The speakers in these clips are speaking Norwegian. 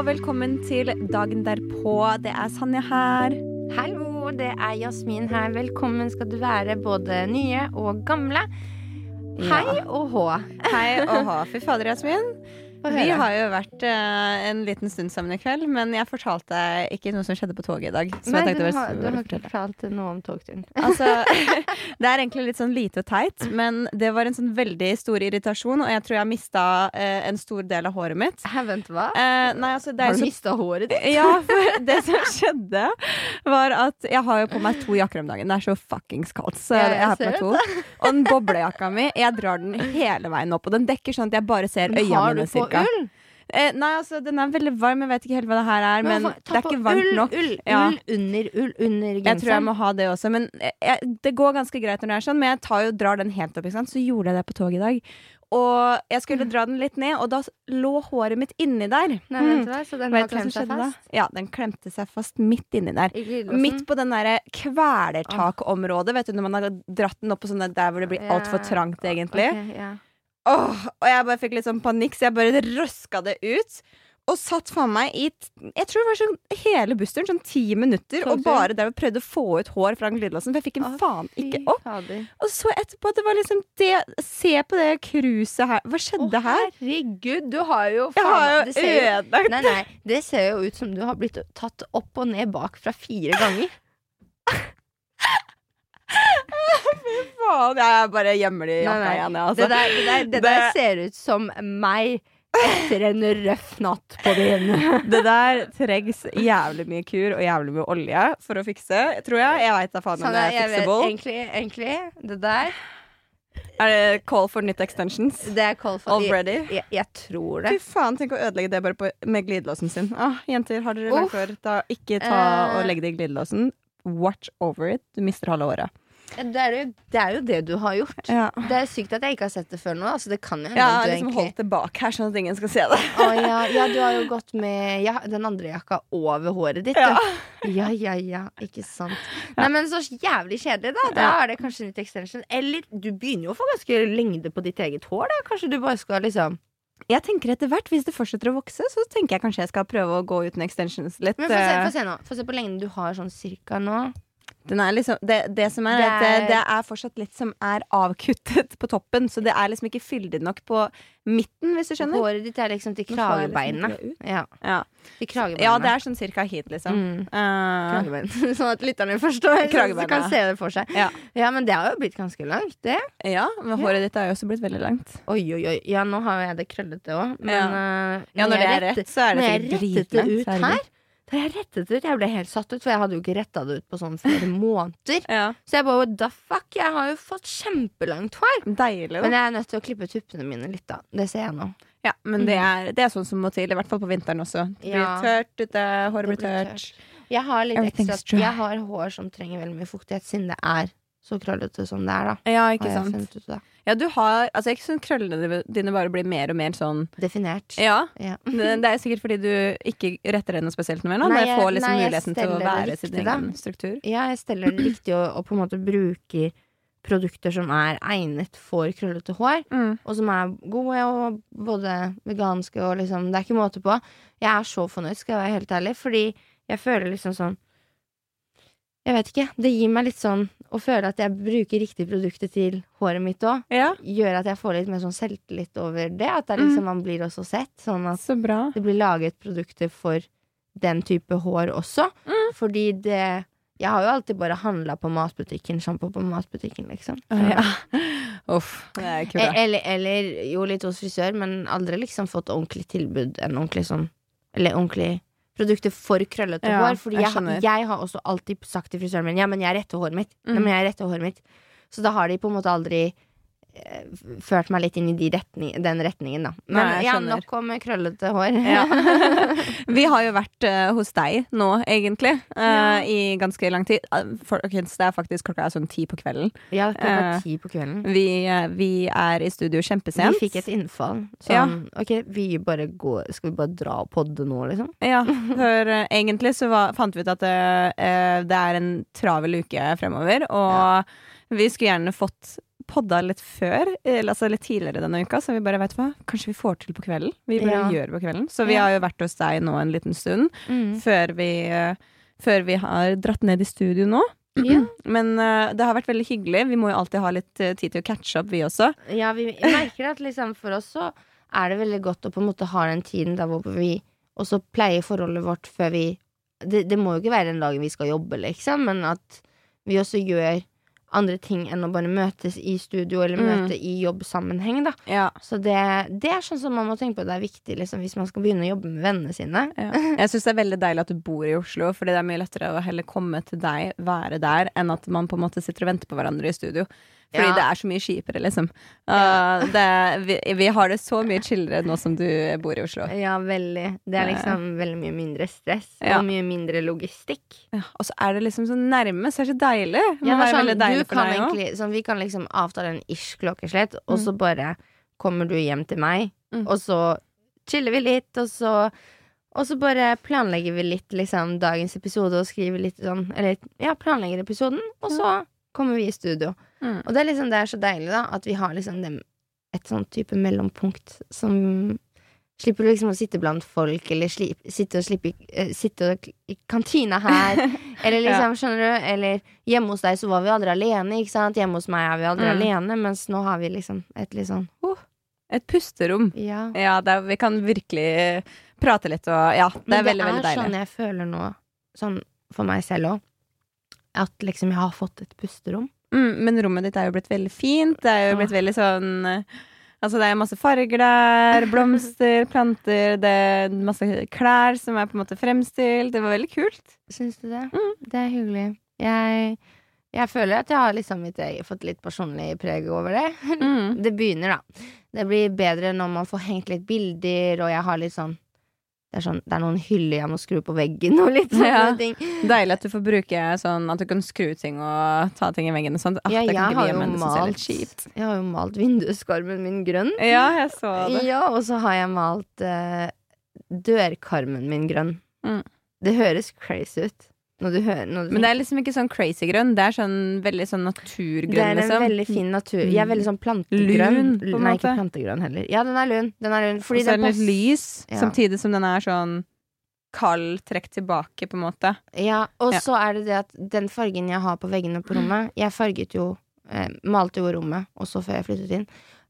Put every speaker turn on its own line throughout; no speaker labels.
Og velkommen til dagen derpå. Det er Sanja her.
Hallo, det er Jasmin her. Velkommen skal du være, både nye og gamle. Hei og hå.
Hei og hå. Fy fader, Jasmin. Vi har jo vært uh, en liten stund sammen i kveld, men jeg fortalte ikke noe som skjedde på toget i dag.
Nei, du har, du har ikke fortalt noe om togturen.
Altså, det er egentlig litt sånn lite og teit, men det var en sånn veldig stor irritasjon, og jeg tror jeg mista uh, en stor del av håret mitt.
Hæ, vent, hva?
Uh, nei, altså, det
Har du
så
mista håret ditt?
Ja, for det som skjedde, var at jeg har jo på meg to jakker om dagen. Det er så fuckings kaldt. Så
Ja,
jeg,
jeg
har på meg to. Og den boblejakka mi, jeg drar den hele veien opp. Og den dekker sånn at jeg bare ser øynene mine
på
cirka.
ull?
Eh, nei, altså, den er veldig varm. Jeg vet ikke helt hva det her er, men,
hva-
det er ikke varmt
ull,
nok.
Ull,
Ja.
ull under ull under genseren.
Jeg tror jeg må ha det også. Men jeg, det går ganske greit når det er sånn, men jeg tar jo, drar den helt opp. Ikke sant? Så gjorde jeg det på toget i dag. Og jeg skulle dra den litt ned, og da lå håret mitt inni der.
Nei, vet du hva? Så den
klemte
har klemt seg
da?
fast?
Ja, den klemte seg fast midt inni der. Midt på den derre kvelertakområdet. Vet du, når man har dratt den opp på sånne der hvor det blir altfor trangt, egentlig.
Okay, ja.
Åh, og jeg bare fikk litt sånn panikk, så jeg bare røska det ut. Og satt faen meg i Jeg tror det var sånn hele bussturen, sånn ti minutter, og bare der og prøvde å få ut hår fra glidelåsen. For jeg fikk den
Å,
faen ikke opp.
fader.
Og så etterpå, det var liksom det Se på det cruiset her. Hva skjedde
Å,
her?
herregud, du har jo
Jeg har jo
det ser jo-
ødelagt
Nei, nei, det ser jo ut som du har blitt tatt opp og ned bak fra fire ganger.
faen. Jeg bare gjemmer det i jakka igjen, jeg,
Det,
altså.
der, det, der, det der ser ut som meg etter en røff natt på byen.
Det der trengs jævlig mye kur og jævlig mye olje for å fikse, tror jeg. Jeg veit da faen om
Sånn,
det er
vet,
fixable.
egentlig, egentlig, det der
Er det call for nytt extensions?
Det er call for
Already?
Jeg, jeg, jeg tror
Fy faen, tenk å ødelegge det bare på, med glidelåsen sin. Ah, jenter, har dere langt hår? Da ikke ta
Eh.
og legg det i glidelåsen. Watch over it. Du mister halve året.
Det er, jo, det er jo det du har gjort.
Ja.
Det er sykt at jeg ikke har sett det før nå. Altså, det kan jo hende
Jeg har liksom
egentlig
holdt det bak her, sånn at ingen skal se det.
Å, ja, ja, du har jo gått med ja, den andre jakka over håret ditt.
Ja.
Ja, ja, ja. Ikke sant. Nei, men så jævlig kjedelig, da. Da er det kanskje litt extension. Eller du begynner jo å få ganske lengde på ditt eget hår, da. Kanskje du bare skal liksom
Jeg tenker etter hvert, hvis det fortsetter å vokse, så tenker jeg kanskje jeg skal prøve å gå uten extensions litt.
Men få se,
eh,
se nå. Få se på lengden du har sånn cirka nå.
Er liksom, det, det som er,
Det
at det,
er-
er fortsatt litt som er avkuttet på toppen, så det er liksom ikke fyldig nok på midten, hvis du skjønner.
Håret ditt er liksom til
liksom ut.
Ja,
Ja. ja, det er sånn cirka hit, liksom.
Mm. Uh, Sånn at lytterne forstår. Så kan se det for seg.
Ja.
ja, men det har jo blitt ganske langt, det.
ja, men håret ditt har jo også blitt veldig langt.
Oi, oi, oi. Ja, nå har jeg det krøllete òg. Men
Ja.
eh,
Ja, når det er
rett-
rett, så er det
når jeg
sikkert
rettet det ut her Da jeg rettet det ut, jeg ble helt satt ut, for jeg hadde jo ikke retta det ut på sånn flere måneder.
Ja.
Så jeg bare what the fuck, jeg har jo fått kjempelangt hår.
Deilig, da.
Men jeg er nødt til å klippe tuppene mine litt, da. Det ser jeg nå.
ja, men det er, det er sånn som må til, i hvert fall på vinteren også. Det blir
Ja.
tørt ute, håret blir tørt.
Jeg har litt ekstra. Jeg har hår som trenger veldig mye fuktighet, siden det er så krøllete som det er, da.
Ja, ikke sant. Ja, du har Altså, ikke sånn krøllene dine bare blir mer og mer sånn
Definert.
Ja.
Ja.
Det, er sikkert fordi du ikke retter deg noe spesielt noe mer nå.
Nei, jeg-
får liksom
nei,
muligheten til å være sin
riktig, da.
egen struktur.
Ja, jeg steller det riktig og, og på en måte bruker produkter som er egnet for krøllete hår.
Mm.
Og som er gode og både veganske og liksom Det er ikke måte på. Jeg er så fornøyd, skal jeg være helt ærlig, fordi jeg føler liksom sånn Jeg vet ikke. Det gir meg litt sånn å føle at jeg bruker riktig produkter til håret mitt òg.
Ja,
Gjør at jeg får litt mer sånn selvtillit over det. At det liksom, man blir også sett. Sånn at
så
det blir laget produkter for den type hår også.
Mm.
Fordi det Jeg har jo alltid bare handla på matbutikken, sjampo på matbutikken, liksom.
Ja. Uff, det er
ikke
bra.
Eller, eller jo litt hos frisør, men aldri liksom fått ordentlig tilbud. En ordentlig sånn Eller ordentlig produkter for krøllete
Ja,
hår. Fordi
jeg
jeg, jeg har også alltid sagt til frisøren min Ja, men jeg retter håret mitt. Ja,
Mm.
men jeg retter håret mitt. Så da har de på en måte aldri ført meg litt inn i de retning, den retningen, da. Men
Nei,
ja, nok om krøllete hår.
Ja. Vi har jo vært uh, hos deg nå, egentlig, uh,
Ja.
i ganske lang tid. Eh, Folkens, det er faktisk klokka er sånn ti på kvelden.
Ja, klokka
uh,
ti på kvelden.
Vi, eh, vi er i studio kjempesent.
Vi fikk et innfall. Sånn, ok, vi bare går Skal vi bare dra og podde nå, liksom?
Ja, for eh, egentlig så var, fant vi ut at eh, eh, det er en travel uke fremover, og vi skulle gjerne fått podda litt før, eller altså litt tidligere denne uka, så vi bare vet hva, kanskje vi får til på kvelden. Vi bare
Ja.
gjør det på kvelden. Så vi
Ja.
har jo vært hos deg nå en liten stund,
Mm.
før vi, eh, før vi har dratt ned i studio nå.
Ja.
Men uh, det har vært veldig hyggelig. Vi må jo alltid ha litt uh, tid til å catche opp, vi også.
Ja, vi merker at liksom for oss så er det veldig godt å på en måte ha den tiden der hvor vi også pleier forholdet vårt før vi det, det må jo ikke være den dagen vi skal jobbe, liksom, men at vi også gjør andre ting enn å bare møtes i studio eller
Mm.
møte i jobbsammenheng, da.
Ja.
Så det, det er sånn som man må tenke på det er viktig liksom, hvis man skal begynne å jobbe med vennene sine.
Jeg syns det er veldig deilig at du bor i Oslo, fordi det er mye lettere å heller komme til deg, være der, enn at man på en måte sitter og venter på hverandre i studio. Fordi
Ja.
det er så mye kjipere, liksom. Uh, det, vi, vi har det så mye chillere nå som du bor i Oslo.
Ja, veldig. Det er liksom veldig mye mindre stress
Ja.
og mye mindre logistikk.
Ja, og så er det liksom så nærme, så er det så deilig. Det
Ja, sånn,
deilig
du
for
kan
deg
egentlig, sånn, vi kan liksom avtale en ish klokkeslett, og
Mm.
så bare kommer du hjem til meg,
Mm.
og så chiller vi litt, og så og så bare planlegger vi litt liksom dagens episode og skriver litt sånn Eller ja, planlegger episoden, og så kommer vi i studio.
Mm.
Og det er liksom det er så deilig, da, at vi har liksom dem, et sånn type mellompunkt som Slipper du liksom å sitte blant folk, eller slip, sitte og slippe eh, Sitte og, i kantina her, eller liksom, skjønner du? Eller hjemme hos deg så var vi aldri alene, ikke sant? Hjemme hos meg er vi aldri
Mm.
alene, mens nå har vi liksom et litt sånn
Et pusterom.
Ja.
Ja, det er, vi kan virkelig prate litt og Ja, det er
veldig,
veldig, veldig
det er
deilig.
sånn jeg føler nå, sånn for meg selv òg, at liksom jeg har fått et pusterom.
Mm, men rommet ditt er jo blitt veldig fint. Det er jo blitt veldig sånn eh, Altså, det er masse farger der. Blomster, planter, det er masse klær som er på en måte fremstilt. Det var veldig kult.
Syns du det?
Mm.
Det er hyggelig. Jeg, jeg føler at jeg har liksom mitt eget, fått litt personlig preg over det.
Mm.
Det begynner, da. Det blir bedre når man får hengt litt bilder, og jeg har litt sånn det er, sånn, det er noen hyller jeg må skru på veggen og litt sånne
Ja.
ting.
Deilig at du får bruke sånn at du kan skru ting og ta ting i veggen og sånt. Ah,
Ja, jeg har
hjemme,
malt. Jeg har jo malt vinduskarmen min grønn.
Ja, jeg så det.
Ja, og så har jeg malt uh, dørkarmen min grønn.
Mm.
Det høres crazy ut. Når du hører når du
Men det er liksom ikke sånn crazy grønn. Det er sånn veldig sånn naturgrønn.
Det er en
liksom.
veldig fin natur. Jeg er veldig sånn plantegrønn.
Lun, på en
Nei,
måte.
ikke plantegrønn heller. Ja, den er lun. Den er lun.
Og
Fordi
så er
den
den litt lys,
Ja.
samtidig som den er sånn kald, trekk tilbake, på en måte.
Ja, og
Ja.
så er det det at den fargen jeg har på veggene på rommet Jeg farget jo eh, Malte jo rommet også før jeg flyttet inn.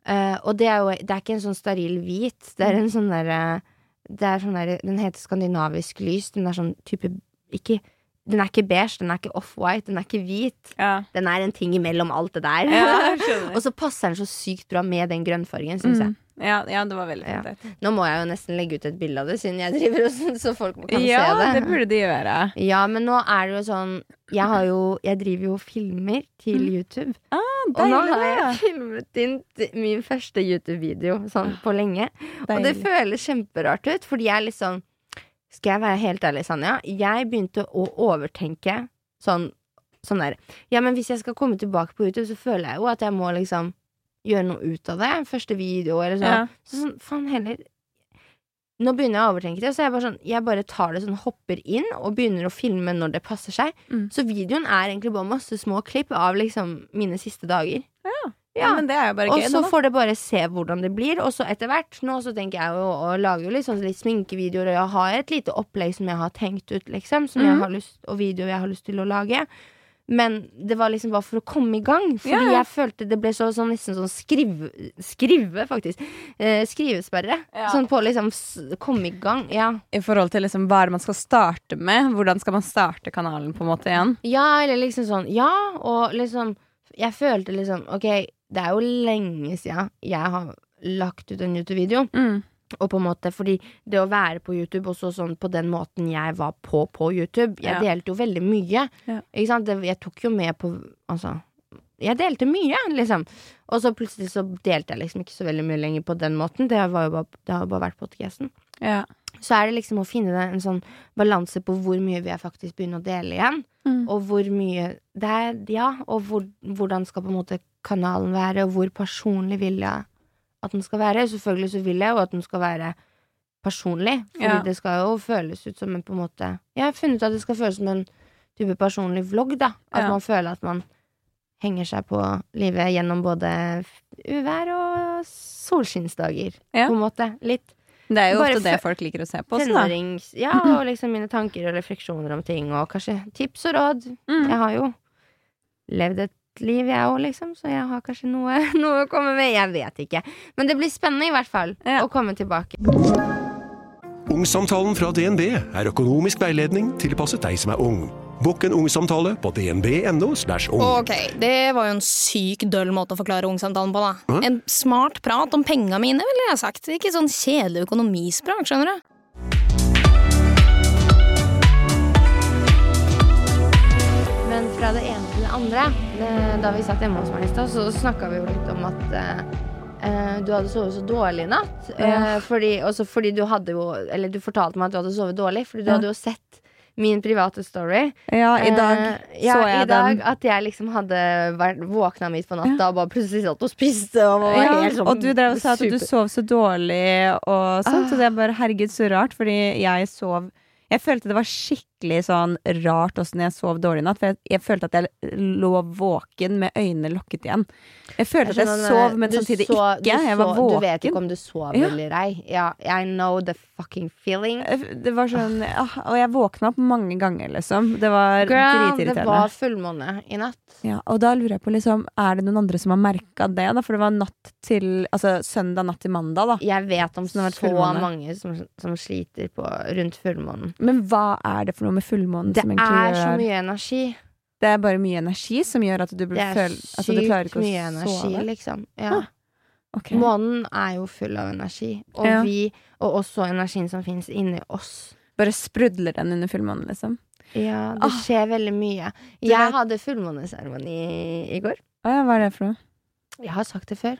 Eh, og det er jo Det er ikke en sånn steril hvit. Det er en sånn derre Det er sånn derre Den heter skandinavisk lys. Den er sånn type Ikke Den er ikke beige, den er ikke off-white, den er ikke hvit.
Ja.
Den er en ting imellom alt det der.
Ja,
og så passer den så sykt bra med den grønnfargen, syns jeg.
Mm. Ja, ja, det var veldig fint.
Nå må jeg jo nesten legge ut et bilde av det, siden jeg driver og sånn, så folk kan se det.
Ja, det burde de gjøre.
Ja, men nå er det jo sånn Jeg, har jo, jeg driver jo og filmer til
Mm.
YouTube.
Ah,
Og nå har jeg filmet inn min første YouTube-video sånn på lenge. Og det føles kjemperart ut, fordi jeg liksom Skal jeg være helt ærlig, Sanja? Jeg begynte å overtenke sånn, sånn der Ja, men hvis jeg skal komme tilbake på YouTube, så føler jeg jo at jeg må liksom gjøre noe ut av det. Første video eller sånn.
Ja.
Så sånn, faen heller Nå begynner jeg å overtenke det, så jeg bare, sånn, jeg bare tar det sånn, hopper inn og begynner å filme når det passer seg.
Mm.
Så videoen er egentlig bare masse små klipp av liksom mine siste dager.
Ja, men det er jo bare
Og så får det bare se hvordan det blir. Og så etter hvert Nå så tenker jeg jo å lage jo litt, sånn, litt sminkevideoer, og jeg har et lite opplegg som jeg har tenkt ut, liksom. Som jeg
Mhm.
har lyst, og videoer jeg har lyst til å lage. Men det var liksom bare for å komme i gang. Fordi
Ja, ja.
jeg følte det ble så, sånn, nesten sånn skrive Skrive, faktisk. Eh, skrivesperre.
Ja.
Sånn på liksom komme i gang. Ja.
I forhold til liksom hva er det man skal starte med. Hvordan skal man starte kanalen på en måte igjen?
Ja, eller liksom sånn Ja, og liksom Jeg følte liksom Ok, det er jo lenge siden jeg har lagt ut en YouTube-video.
Mm.
Og på en måte, fordi det å være på YouTube også sånn på den måten jeg var på på YouTube Jeg
Ja.
delte jo veldig mye.
Ja.
Ikke sant? Det, jeg tok jo med på Altså Jeg delte mye, liksom. Og så plutselig så delte jeg liksom ikke så veldig mye lenger på den måten. Det, var jo bare, det har jo bare vært podcasten.
Ja.
Så er det liksom å finne en sånn balanse på hvor mye vil jeg faktisk begynne å dele igjen.
Mm.
Og hvor mye det er, Ja, og hvor, hvordan skal på en måte kanalen være, og hvor personlig vil jeg at den skal være. Selvfølgelig så vil jeg jo at den skal være personlig, fordi
Ja.
det skal jo føles ut som en på en måte Jeg har funnet ut at det skal føles som en type personlig vlogg, da. At
Ja.
man føler at man henger seg på livet gjennom både uvær og solskinnsdager,
Ja.
på en måte. Litt.
Det er jo
Bare
ofte det folk liker å se på også, da.
Tenårings... Ja, og liksom mine tanker og refleksjoner om ting, og kanskje tips og råd.
Mm.
Jeg har jo levd et liv, jeg òg, liksom, så jeg har kanskje noe, noe å komme med. Jeg vet ikke. Men det blir spennende, i hvert fall,
Ja.
å komme tilbake.
Ungsamtalen fra DNB er økonomisk veiledning tilpasset deg som er ung. Bokk en ungsamtale på dnb.no. ung.
Ok, det var jo en syk døll måte å forklare ungsamtalen på, da.
Hæ?
En smart prat om penga mine, ville jeg sagt. Ikke sånn kjedelig økonomisprat, skjønner du.
Men fra det ene til det andre Da vi satt hjemme hos meg i stad, så snakka vi jo litt om at eh, eh, du hadde sovet så dårlig i natt.
Ja.
Eh, fordi, også fordi du hadde jo Eller du fortalte meg at du hadde sovet dårlig, fordi du
Ja.
hadde jo sett min private story.
Ja, i dag
uh, ja,
så jeg
i dag
den.
At jeg liksom hadde vært våkna midt på natta og bare plutselig satt og spiste. Og, var
Ja,
sånn
og du drev og sa at du sov så dårlig og sånt,
Ah.
så det er bare herregud, så rart, fordi jeg sov Jeg følte det var skikkelig sånn rart åssen jeg sov dårlig i natt, for jeg, jeg følte at jeg lå våken med øynene lukket igjen. Jeg følte at jeg sov, men samtidig
så-
ikke. Jeg var
våken. Du vet ikke om du sov
Ja.
eller ei. Ja, I know the fucking feeling.
Det var sånn ah, Og jeg våkna opp mange ganger, liksom. Det var
dritirriterende. det var fullmåne i natt.
Ja, og da lurer jeg på, liksom, er det noen andre som har merka det? da? For det var natt til Altså søndag natt til mandag, da.
Jeg vet om
Så
så mange som, som sliter på, rundt fullmånen.
Men hva er det for noe med fullmånen
Det er så mye energi.
Det er bare mye energi som gjør at du blir
Det er
føl... Altså, du klarer
sykt
ikke å
mye energi,
sove?
liksom. Ja.
Ah, okay.
Månen er jo full av energi, og
Ja.
vi Og også energien som finnes inni oss.
Bare sprudler den under fullmånen, liksom?
Ja, det
Ah.
skjer veldig mye. Jeg hadde fullmåneseremoni i går.
Å ja, hva er det for noe?
Jeg har sagt det før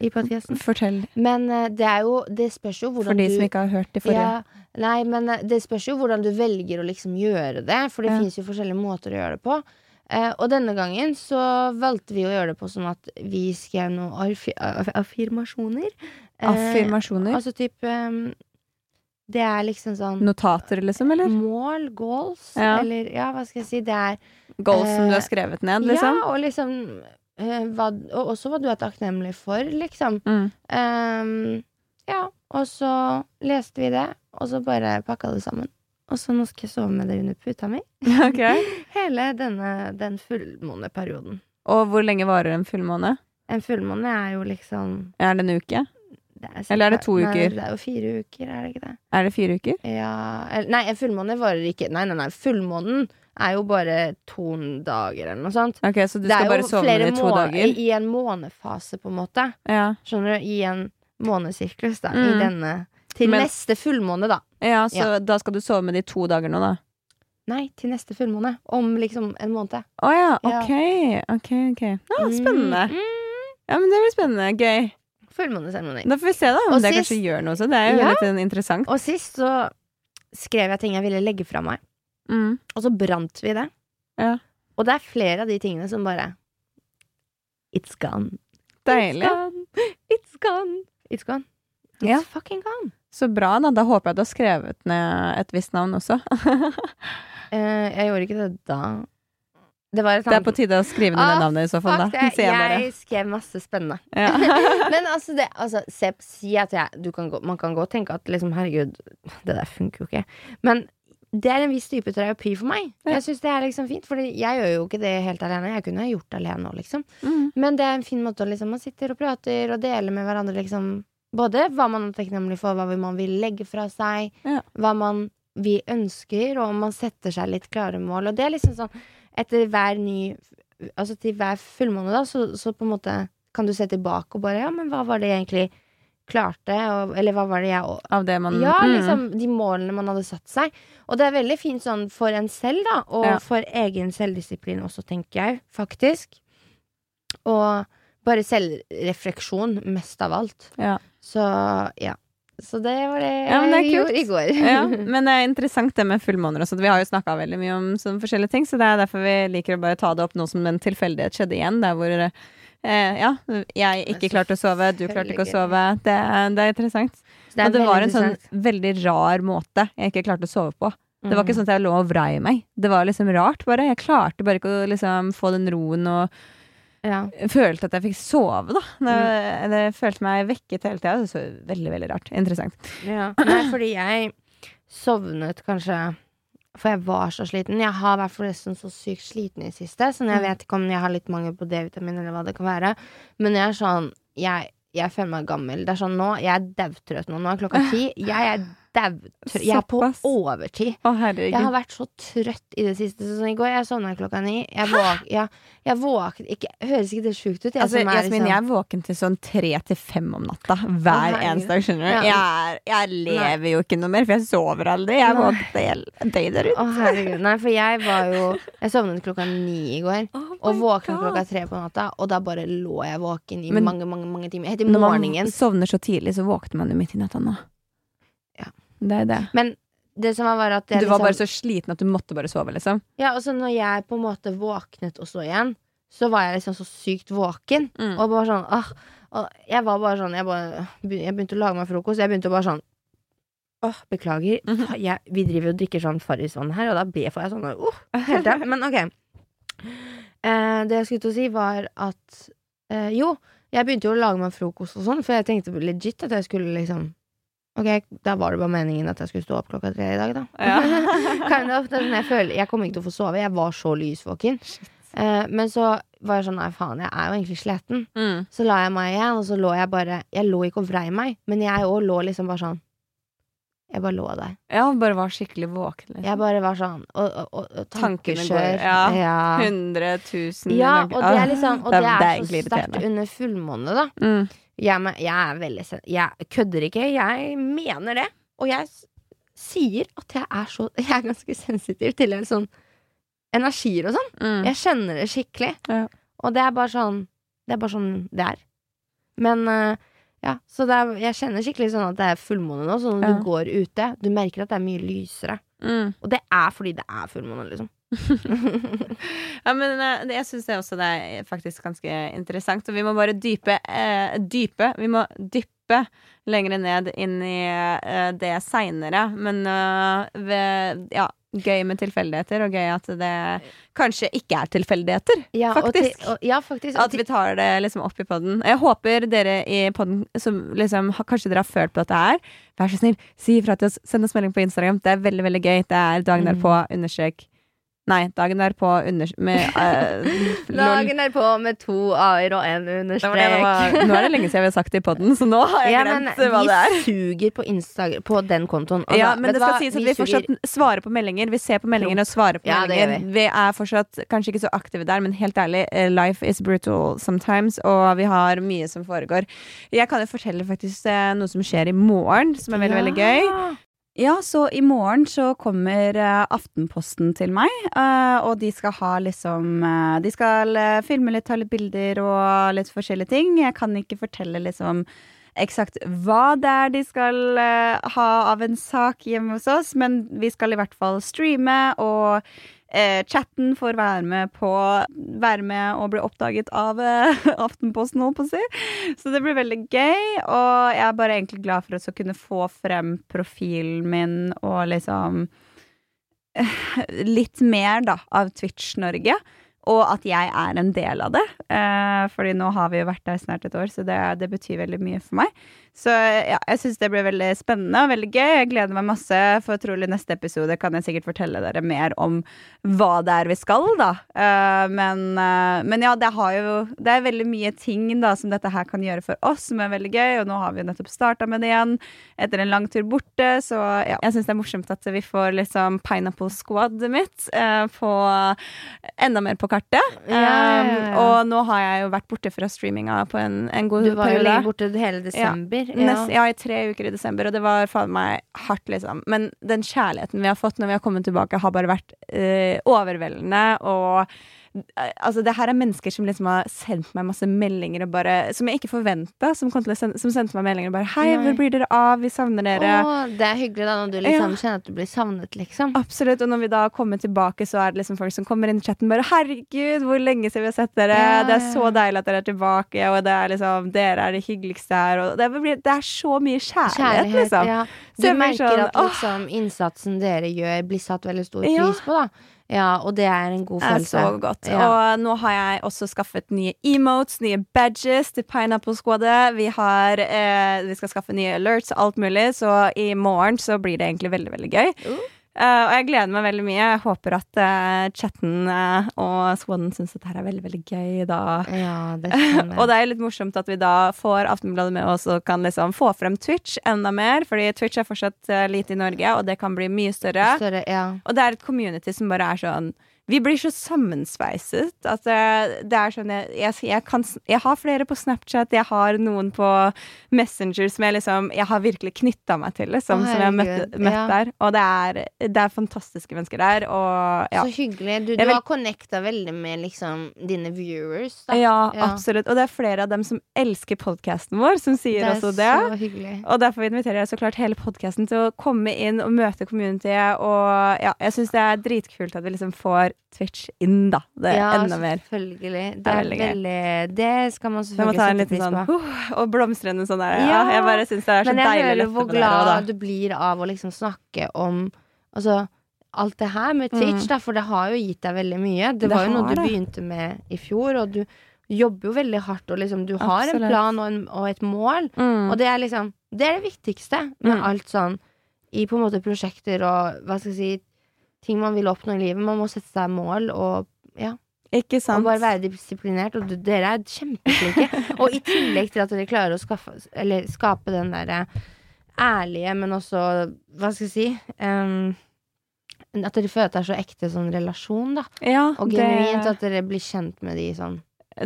i podkasten.
Fortell.
Men eh, det er jo Det spørs jo hvordan
For de
du
som ikke har hørt de forrige.
Ja, nei, men eh, det spørs jo hvordan du velger å liksom gjøre det, for det
Ja.
finnes jo forskjellige måter å gjøre det på. Eh, og denne gangen så valgte vi å gjøre det på sånn at vi skrev noen affi aff- affirmasjoner. Eh,
Affirmasjoner?
altså typ um, Det er liksom sånn
Notater, liksom? Eller?
mål, goals,
Ja.
eller ja, hva skal jeg si, det er
Goals som du
Eh,
har skrevet ned, liksom?
Ja, og liksom eh, hva, Og også hva du er takknemlig for, liksom.
Mm.
Um, ja, og så leste vi det, og så bare pakka det sammen. Og så nå skal jeg sove med det under puta mi.
Okay.
Hele denne, den fullmåneperioden.
Og hvor lenge varer en fullmåne?
En fullmåne er jo liksom
Er det en uke?
det er
Eller er det to
nei,
uker?
Det er jo fire uker, er det ikke det?
Er det fire uker?
Ja eller, Nei, en fullmåne varer ikke Nei, nei, nei. Fullmånen er jo bare to dager, eller noe sånt.
Ok, Så du
det
skal bare sove med i to dager?
I, I en månefase, på en måte.
Ja.
Skjønner du? I en månesirkus, da. I
Mm.
denne. Til
Men-
neste fullmåne, da.
ja, så da skal du sove med det i to dager nå, da?
Nei, til neste fullmåne. Om liksom en måned.
Å oh,
Ja.
ok. ok, ok. Ja, spennende.
Mm,
Ja, men Det blir spennende. Gøy.
fullmåneseremoni.
Da får vi se da om
Og
det
sist-
kanskje gjør noe. Så det er jo
Ja.
litt interessant.
Og sist så skrev jeg ting jeg ville legge fra meg,
Mm.
og så brant vi det.
Ja.
Og det er flere av de tingene som bare It's gone.
Deilig.
It's gone. It's gone. It's gone. It's
Ja.
fucking gone.
Så bra, da. Da håper jeg du har skrevet ned et visst navn også.
Eh, jeg gjorde ikke det da. Det var et
Det er på tide å skrive ned det
Ah,
navnet i så fall, da. Senere.
Jeg skrev masse spennende.
Ja.
Men altså, det, altså se, si at jeg du kan gå, Man kan godt tenke at liksom, herregud, det der funker jo ikke. Men det er en viss type terapi for meg. Jeg syns det er liksom fint, Fordi jeg gjør jo ikke det helt alene. Jeg kunne ha gjort det alene òg, liksom.
Mm.
Men det er en fin måte å liksom Man sitter og prater og deler med hverandre, liksom. Både hva man er takknemlig for, hva man vil legge fra seg,
Ja.
hva man vi ønsker, og om man setter seg litt klare mål. Og det er liksom sånn etter hver ny Altså til hver fullmåne, da, så, så på en måte kan du se tilbake og bare Ja, men hva var det egentlig klarte? Og, eller hva var det jeg
Av det man
Ja,
mm.
liksom de målene man hadde satt seg. Og det er veldig fint sånn for en selv, da, og
Ja.
for egen selvdisiplin også, tenker jeg, faktisk. Og bare selvrefleksjon mest av alt.
Ja.
Så ja. Så det var det
Ja, det
jeg gjorde i går.
Ja, men det er interessant det med fullmåner også. Vi har jo snakka veldig mye om sånne forskjellige ting, så det er derfor vi liker å bare ta det opp nå som en tilfeldighet skjedde igjen. Der hvor eh, ja, jeg ikke klarte å sove, du klarte ikke å sove. Det, det er interessant.
Det er
og det var en sånn veldig rar måte jeg ikke klarte å sove på. Det var ikke
Mm.
sånn at jeg lå og vrei meg. Det var liksom rart, bare. Jeg klarte bare ikke å liksom få den roen og
ja.
følte at jeg fikk sove, da. Det,
Mm.
det følte meg vekket hele tida. Så veldig, veldig rart. Interessant.
Ja. Nei, fordi jeg sovnet kanskje For jeg var så sliten. Jeg har vært forresten så sykt sliten i siste, så
Mm.
jeg vet ikke om jeg har litt mangel på D-vitamin eller hva det kan være. Men jeg er sånn Jeg, jeg føler meg gammel. Det er sånn nå Jeg er daudtrøtt nå. Nå er klokka ti. Jeg er. Jeg er på overtid.
Å.
Jeg har vært så trøtt i det siste. Sånn, I går jeg sovna klokka ni. Jeg, våk, ja, jeg våknet ikke Høres ikke det sjukt ut? Jeg,
Altså,
som er
Jasmin,
liksom-
jeg er våken til sånn tre til fem om natta hver
å,
eneste dag. skjønner du
Ja.
jeg, jeg lever jo ikke noe mer, for jeg sover aldri. Jeg er
Nei.
våken døgnet rundt.
Å, herregud. Nei, for jeg var jo Jeg sovnet klokka ni i går. Og våkna klokka tre på natta, og da bare lå jeg våken i
Men-
mange mange, mange timer. Helt i
Når man sovner så tidlig, så våkner man jo midt i natta nå.
Ja.
Det er det.
Men det som var, var at jeg
Du var
liksom
bare så sliten at du måtte bare sove, liksom.
Ja, og så når jeg på en måte våknet og så igjen, så var jeg liksom så sykt våken.
Mm.
Og bare sånn åh, og Jeg var bare sånn jeg, bare, jeg begynte å lage meg frokost. Jeg begynte å bare sånn Åh, beklager.
Mhm.
jeg, vi driver og drikker sånn Farrisvann her, og da ble- får jeg sånn uh, helt tida. Men ok. Eh, det jeg skulle til å si, var at eh, Jo, jeg begynte jo å lage meg frokost og sånn, for jeg tenkte legit at jeg skulle liksom Ok, da var det bare meningen at jeg skulle stå opp klokka tre i dag, da.
Ja.
kind of. Sånn jeg, føler, jeg kommer ikke til å få sove. Jeg var så lysvåken. Uh, men så var jeg sånn Nei, faen, jeg er jo egentlig sliten.
Mm.
Så la jeg meg igjen, og så lå jeg bare Jeg lå ikke og vrei meg, men jeg òg lå liksom bare sånn Jeg bare lå der.
Ja, bare var skikkelig våken. Liksom.
Jeg bare var sånn Og, og, og, tankekjør.
ja.
ja.
100 000
Ja, og det
Ah,
er liksom Og det er,
egentlig
så sterkt under fullmåne, da.
Mm.
Jeg, men- jeg er veldig Jeg kødder ikke. Jeg mener det. Og jeg sier at jeg er så Jeg er ganske sensitiv til en sånn energier og sånn.
Mm.
Jeg kjenner det skikkelig.
Ja.
Og det er bare sånn Det er bare sånn det er. Men eh, ja, så er, jeg kjenner skikkelig sånn at det er fullmåne nå. Så når
Ja.
du går ute, du merker at det er mye lysere.
Mm.
Og det er fordi det er fullmåne, liksom.
Ja, men eh, jeg syns det også det er faktisk ganske interessant. Og vi må bare dype eh, Dype. Vi må dyppe lenger ned inn i eh, det seinere. Men eh, ved, ja, gøy med tilfeldigheter, og gøy at det kanskje ikke er tilfeldigheter.
Ja, og til-
Faktisk.
og, ja, faktisk.
At vi tar det liksom opp i podden. Jeg håper dere i podden som liksom har- Kanskje dere har følt på at det er. Vær så snill, si ifra til oss. Send oss melding på Instagram. Det er veldig, veldig gøy. Det er dagen
Mm.
derpå understrek Nei, dagen derpå under... Med uh.
Dagen er på med to a-er og en
Det
understrek.
var det det var. Nå er det lenge siden vi har sagt det i podden, så nå har jeg
Ja, men
glemt hva det er.
vi suger på Instagram På den kontoen.
Ja, men det skal
hva?
sies at vi,
vi
fortsatt svarer på meldinger. Vi ser på meldinger og svarer på
Ja,
meldinger. Vi. er fortsatt kanskje ikke så aktive der, men helt ærlig, eh, life is brutal sometimes, og vi har mye som foregår. Jeg kan jo fortelle faktisk eh, noe som skjer i morgen, som er veldig, veldig gøy.
Ja, så i morgen så kommer eh, Aftenposten til meg, eh, og de skal ha liksom eh, De skal filme litt, ta litt bilder og litt forskjellige ting. Jeg kan ikke fortelle liksom eksakt hva det er de skal ha av en sak hjemme hos oss, men vi skal i hvert fall streame, og eh, chatten får være med på Være med og bli oppdaget av eh, Aftenposten, holdt på å si. Så det blir veldig gøy, og jeg er bare egentlig glad for å kunne få frem profilen min og liksom Litt mer, da, av Twitch-Norge. Og at jeg er en del av det. Eh, fordi nå har vi jo vært der snart et år, så det, det betyr veldig mye for meg. Så ja, jeg syns det blir veldig spennende og veldig gøy. Jeg gleder meg masse, for trolig neste episode kan jeg sikkert fortelle dere mer om hva det er vi skal, da. Eh, men, eh, men ja, det jo Det er veldig mye ting da som dette her kan gjøre for oss, som er veldig gøy. Og nå har vi jo nettopp starta med det igjen, etter en lang tur borte. Så ja, jeg syns det er morsomt at vi får liksom Pineapple Squad mitt eh, på enda mer på kartet.
Ja, ja, ja, ja.
Um, og nå har jeg jo vært borte fra streaminga på en, en god
Du var jo lenge borte hele desember. Ja.
Nest, ja, i tre uker i desember, og det var faen meg hardt, liksom. Men den kjærligheten vi har fått når vi har kommet tilbake, har bare vært eh, overveldende, og
Altså, det her er mennesker som liksom har sendt meg masse meldinger og bare Som jeg ikke forventa, som, sende, som sendte meg meldinger og bare 'Hei,
Nei.
hvor blir dere av? Vi savner dere'.
Åh, det er hyggelig da når du liksom
Ja.
kjenner at du blir savnet, liksom.
Absolutt, og når vi da kommer tilbake, så er det liksom folk som kommer inn i chatten bare 'Herregud, hvor lenge siden vi har sett dere!'
Ja,
Det er så deilig at dere er tilbake, og det er liksom 'Dere er det hyggeligste her', og det, blir, det er så mye kjærlighet, liksom.
ja. Du merker
sånn,
at liksom innsatsen dere gjør, blir satt veldig stor
Ja.
pris på, da. Ja, og det er en god følelse.
Det er så godt.
Ja.
Og nå har jeg også skaffet nye emotes, nye badges til Pineapple Squadet. Vi, har, eh, vi skal skaffe nye alerts og alt mulig, så i morgen så blir det egentlig veldig, veldig gøy.
Uh.
Eh, og jeg gleder meg veldig mye. Jeg håper at eh, chatten eh, og Squaden syns dette her er veldig, veldig gøy da.
Ja, det.
Og det er litt morsomt at vi da får Aftenbladet med oss og kan liksom få frem Twitch enda mer, fordi Twitch er fortsatt lite i Norge, og det kan bli mye større.
Større, ja.
Og det er et community som bare er sånn Vi blir så sammensveiset at det er sånn jeg, jeg, jeg, kan, jeg har flere på Snapchat, jeg har noen på Messenger som jeg liksom Jeg har virkelig knytta meg til, liksom,
Å,
som jeg har møtt, møtt
ja.
der. Og det er, det er fantastiske mennesker der, og ja.
Så hyggelig. Du, du
vil-
har connecta veldig med liksom dine viewers, da.
Ja,
Ja.
absolutt. Og det er flere av dem som elsker podkasten vår, som sier
det
også det.
så hyggelig.
Og derfor inviterer jeg så klart hele podkasten til å komme inn og møte communityet. Og ja, jeg syns det er dritkult at vi liksom får Twitch inn, da. Det er
ja,
enda mer.
Ja, selvfølgelig. Det
er veldig
veldig Det skal man selvfølgelig sette pris
sånn
på.
uh, Og blomstrende sånn der. Ja, jeg bare syns det er så deilig.
Men jeg hører hvor glad der, du blir av å liksom snakke om Altså alt det her med Twitch,
Mm.
da, for det har jo gitt deg veldig mye. Det,
Det
var jo noe du
det.
begynte med i fjor, og du jobber jo veldig hardt, og liksom du har en plan og, en, og et mål.
Mm.
Og det er liksom Det er det viktigste med
Mm.
alt sånn i på en måte prosjekter og hva skal jeg si ting man vil oppnå i livet. Man må sette seg mål og ja,
Ikke sant?
og bare være disiplinert. Og dere er kjempeflinke. og i tillegg til at dere klarer å skaffe, eller skape den derre ærlige, men også Hva skal jeg si Um, At dere føler at det er så ekte sånn relasjon, da.
ja,
Og
det,
genuint at dere blir kjent med de sånn.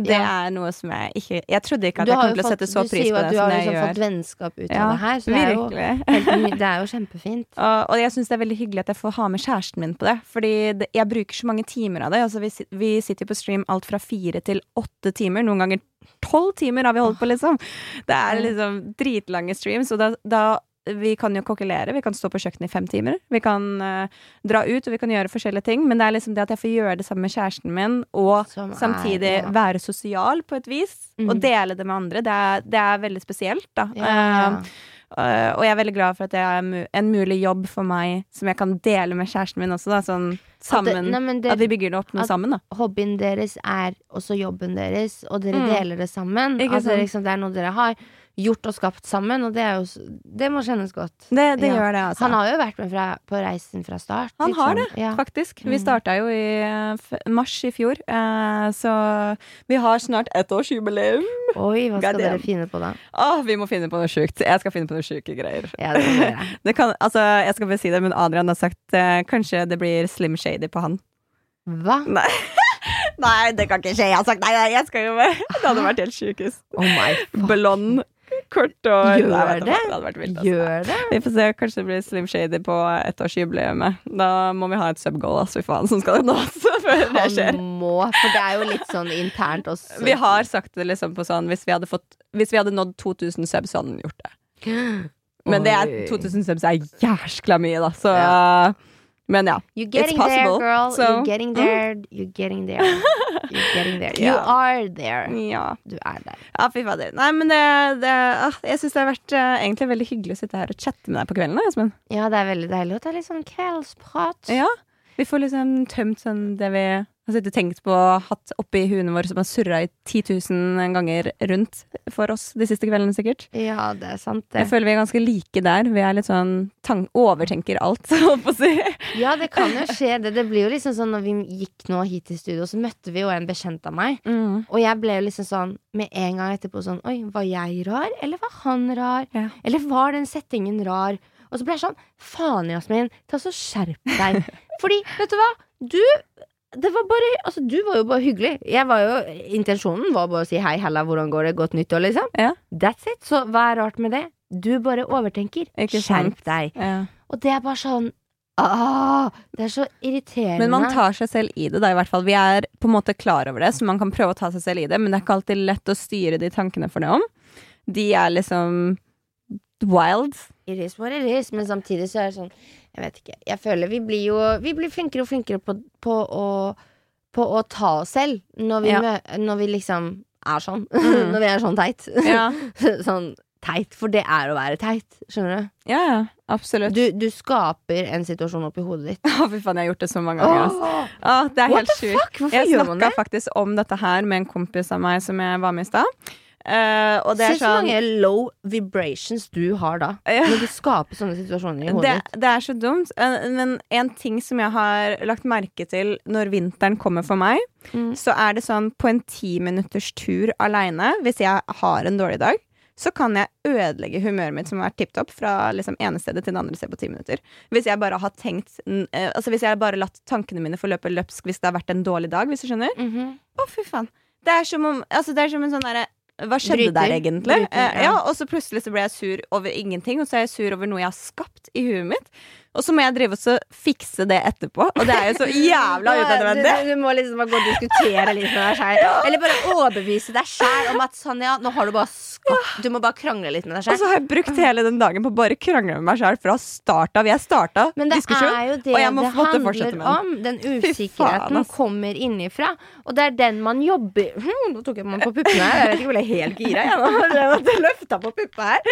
Det
ja.
er noe som jeg ikke Jeg trodde ikke at jeg kom til å sette så
du sier jo at du har liksom fått vennskap ut
Ja,
av det her, så det er jo, helt, det er jo kjempefint.
Og, og jeg syns det er veldig hyggelig at jeg får ha med kjæresten min på det. Fordi det, jeg bruker så mange timer av det. Altså, vi, vi sitter jo på stream alt fra fire til åtte timer. Noen ganger tolv timer har vi holdt på, liksom. Det er liksom dritlange streams, og da, da vi kan jo kokkelere. Vi kan stå på kjøkkenet i fem timer. Vi kan uh, dra ut, og vi kan gjøre forskjellige ting. Men det er liksom det at jeg får gjøre det sammen med kjæresten min, og
Som er-
samtidig
ja.
være sosial på et vis.
Mm.
Og dele det med andre. Det er, det er veldig spesielt, da.
Ja, ja.
Uh, og jeg er veldig glad for at det er en mulig jobb for meg som jeg kan dele med kjæresten min også. Da, sånn sammen,
At det- nei, det-
at vi bygger det opp noe sammen. Da.
Hobbyen deres er også jobben deres, og dere
Mm.
deler det sammen.
Ikke
Altså, liksom, det er noe dere har gjort og skapt sammen, og det, er jo, det må kjennes godt.
Det, det
Ja.
gjør det, altså.
Han har jo vært med fra, på reisen fra start.
Han
liksom.
har det,
Ja.
faktisk. Vi
Mm.
starta jo i eh, mars i fjor, eh, så vi har snart ettårsjubileum.
Oi, hva skal
God
dere
damn.
finne på da?
Å, vi må finne på noe sjukt. Jeg skal finne på noe sjuke greier.
Ja. Det
kan, altså, jeg skal bare si det, men Adrian har sagt eh, kanskje det blir Slim Shady på han.
Hva?
Nei. nei, det kan ikke skje. Jeg har sagt nei, nei, jeg skal jo med. Det hadde vært helt sjukest.
Oh.
Blond, kort hår.
Gjør
Nei,
det?
det vilt. Altså.
Gjør det?
Vi får se, kanskje det blir Slim Shady på ettårsjubileet. Da må vi ha et subgoal, altså, fy faen, som skal det nås før det skjer.
Han må, for det er jo litt sånn internt også.
Vi har sagt det liksom på sånn Hvis vi hadde, fått, hvis vi hadde nådd 2000 subs, hadde han gjort det. Men det er, 2000 subs er jæskla mye, da. Så
Ja.
Men ja. It's
there,
possible,
girl.
so-
You're getting there. You're getting there. You're getting there. You
Ja.
are there.
ja.
Du er der.
Ja, fy fader. Nei, men det, det ah, Jeg syns det har vært uh, egentlig veldig hyggelig å sitte her og chatte med deg på kvelden. Jasmin.
Ja, det er veldig deilig å ta litt sånn kveldsprat.
Ja. Vi får liksom tømt sånn det vi har sittet og tenkt på, hatt oppi huene våre som har surra i 10 000 ganger rundt for oss de siste kveldene, sikkert.
Ja, det er sant, det.
Jeg føler vi er ganske like der. Vi er litt sånn overtenker alt, holdt på å si.
Ja, det kan jo skje. Det, det blir jo liksom sånn når vi gikk nå hit til studio, så møtte vi jo en bekjent av meg.
Mm.
Og jeg ble jo liksom sånn med en gang etterpå sånn Oi, var jeg rar? Eller var han rar?
Ja.
Eller var den settingen rar? Og så ble jeg sånn Faen, Jasmin, ta så skjerp deg. Fordi, vet du hva? Du det var bare, altså Du var jo bare hyggelig. Jeg var jo, Intensjonen var bare å si hei, hella, hvordan går det, godt nyttår, liksom.
Ja.
That's it. Så hva er rart med det? Du bare overtenker. Skjerp deg.
Ja.
Og det er bare sånn Ah, det er så irriterende.
Men man tar seg selv i det, da, i hvert fall. Vi er på en måte klar over det, så man kan prøve å ta seg selv i det, men det er ikke alltid lett å styre de tankene for det om. De er liksom wild.
It is what it is, men samtidig så er det sånn Jeg vet ikke. Jeg føler vi blir jo Vi blir flinkere og flinkere på, på, å, på å ta oss selv når vi,
Ja.
når vi liksom er sånn.
Mm.
når vi er sånn teit.
Ja,
sånn teit, for det er å være teit. Skjønner du?
ja, ja absolutt.
Du, du skaper en situasjon oppi hodet ditt.
Å, fy faen, jeg har gjort det så mange ganger. ass.
Åh,
det er
What
helt sjukt. Jeg snakka faktisk om dette her med en kompis av meg som jeg var med i stad. Eh, og det
Se så
sånn
mange low vibrations du har da.
Ja.
Når du skaper sånne situasjoner i hodet
det,
ditt.
det er så dumt. Eh, Men en ting som jeg har lagt merke til når vinteren kommer for meg,
Mm.
så er det sånn på en ti minutters tur aleine, hvis jeg har en dårlig dag, så kan jeg ødelegge humøret mitt som har vært tipp topp fra liksom ene stedet til det andre stedet på ti minutter. Hvis jeg bare har tenkt eh, Altså hvis jeg bare latt tankene mine forløpe løpsk hvis det har vært en dårlig dag, hvis du skjønner.
Mhm.
Å, fy faen. Det er som om altså, Det er som en sånn derre Hva skjedde
Bryter.
der, egentlig?
Bryter, ja.
ja, og så plutselig så ble jeg sur over ingenting, og så er jeg sur over noe jeg har skapt i huet mitt. Og så må jeg drive og så fikse det etterpå, og det er jo så jævla unødvendig.
Du, du må liksom bare gå og diskutere litt med deg sjæl. Eller bare overbevise deg sjæl om at sånn, ja, nå har du bare skapt Du må bare krangle litt med deg
Og så har jeg brukt hele den dagen på å bare krangle med meg sjøl fra start av. Jeg starta diskusjon.
jo det
og jeg må
det
måtte fortsette med den.
om. Den usikkerheten
faen,
kommer innifra. Og det er den man jobber hm, Nå tok jeg meg på puppene her. Jeg vet ikke hvor jeg er helt gira. Jeg har jeg løfta på puppa her.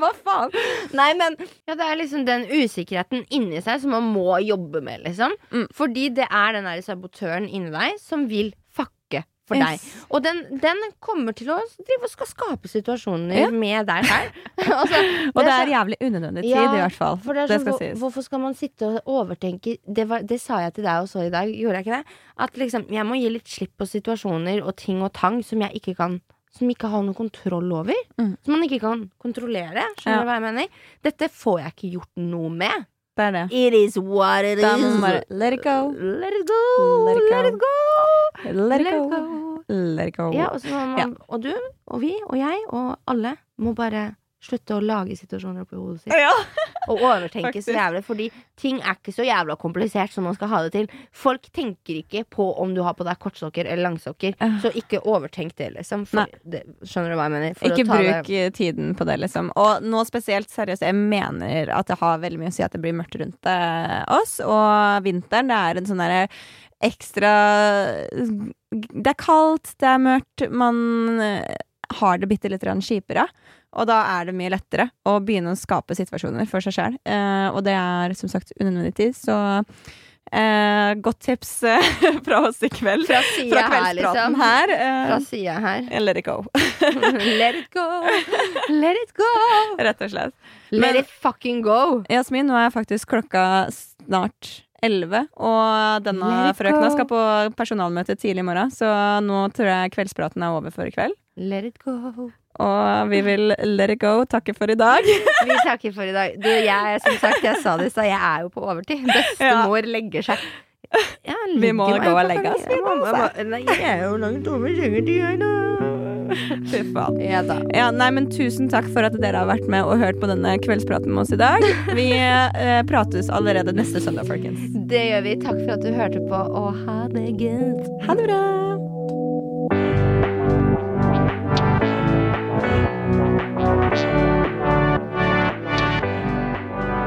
Hva faen? Nei, men ja, det er liksom den usikkerheten inni seg som man må jobbe med, liksom.
Mm.
Fordi det er den der sabotøren inni deg som vil fucke for
Yes.
deg. Og den, den kommer til å drive og skal skape situasjoner
Ja.
med deg her. altså,
Og det
så-
er jævlig unødvendig tid,
Ja,
i hvert fall.
for det er
det
sånn,
skal
hvor,
sies.
Hvorfor skal man sitte og overtenke det, var, det sa jeg til deg også i dag, gjorde jeg ikke det? At liksom, jeg må gi litt slipp på situasjoner og ting og tang som jeg ikke kan Som ikke har noe kontroll over.
Mm.
Som man ikke kan kontrollere. Skjønner
Ja.
du hva jeg mener? Dette får jeg ikke gjort noe med.
Det er det.
It is what it
Da
is.
bare let it go.
Let it go.
Let it go.
Let it go.
Let it go. Let it go.
Ja, og, man, og du og vi og jeg og alle må bare slutte å lage situasjoner oppi hodet sitt.
Ja.
Og overtenke så jævlig, fordi ting er ikke så jævla komplisert som man skal ha det til. Folk tenker ikke på om du har på deg kortsokker eller langsokker, så ikke overtenk det, liksom. For det, skjønner du hva jeg mener? For
Ikke
å ta
bruk
det-
eh, tiden på det, liksom. Og nå spesielt, seriøst, jeg mener at det har veldig mye å si at det blir mørkt rundt eh, oss. Og vinteren, det er en sånn derre ekstra Det er kaldt, det er mørkt, man eh, har det bitte litt kjipere. Og da er det mye lettere å begynne å skape situasjoner for seg sjøl. og det er som sagt unødvendig tid, så eh, godt tips eh, fra oss i kveld.
Fra
Fra
kveldspraten her, liksom.
her. eh,
Fra sida her.
let it go,
Let it go. Let it go.
rett og slett.
Let
Men-
it fucking go.
Jasmin, nå er faktisk klokka snart 11, og denne frøkna skal på personalmøte tidlig i morgen, så nå tror jeg kveldspraten er over for i kveld.
Let it go.
Og vi vil let it go, takke for i dag.
Vi takker for i dag. Du, jeg, som sagt, jeg sa det i stad, jeg er jo på overtid. Bestemor legger seg. Ja,
Vi må gå og legge oss, vi
må, Nei, jeg er jo langt over sengetid, jeg, da.
Fy faen.
Ja da.
Ja, nei, men Tusen takk for at dere har vært med og hørt på denne kveldspraten med oss i dag. Vi eh, prates allerede neste søndag, folkens.
Det gjør vi. Takk for at du hørte på, og ha det good.
Ha det bra!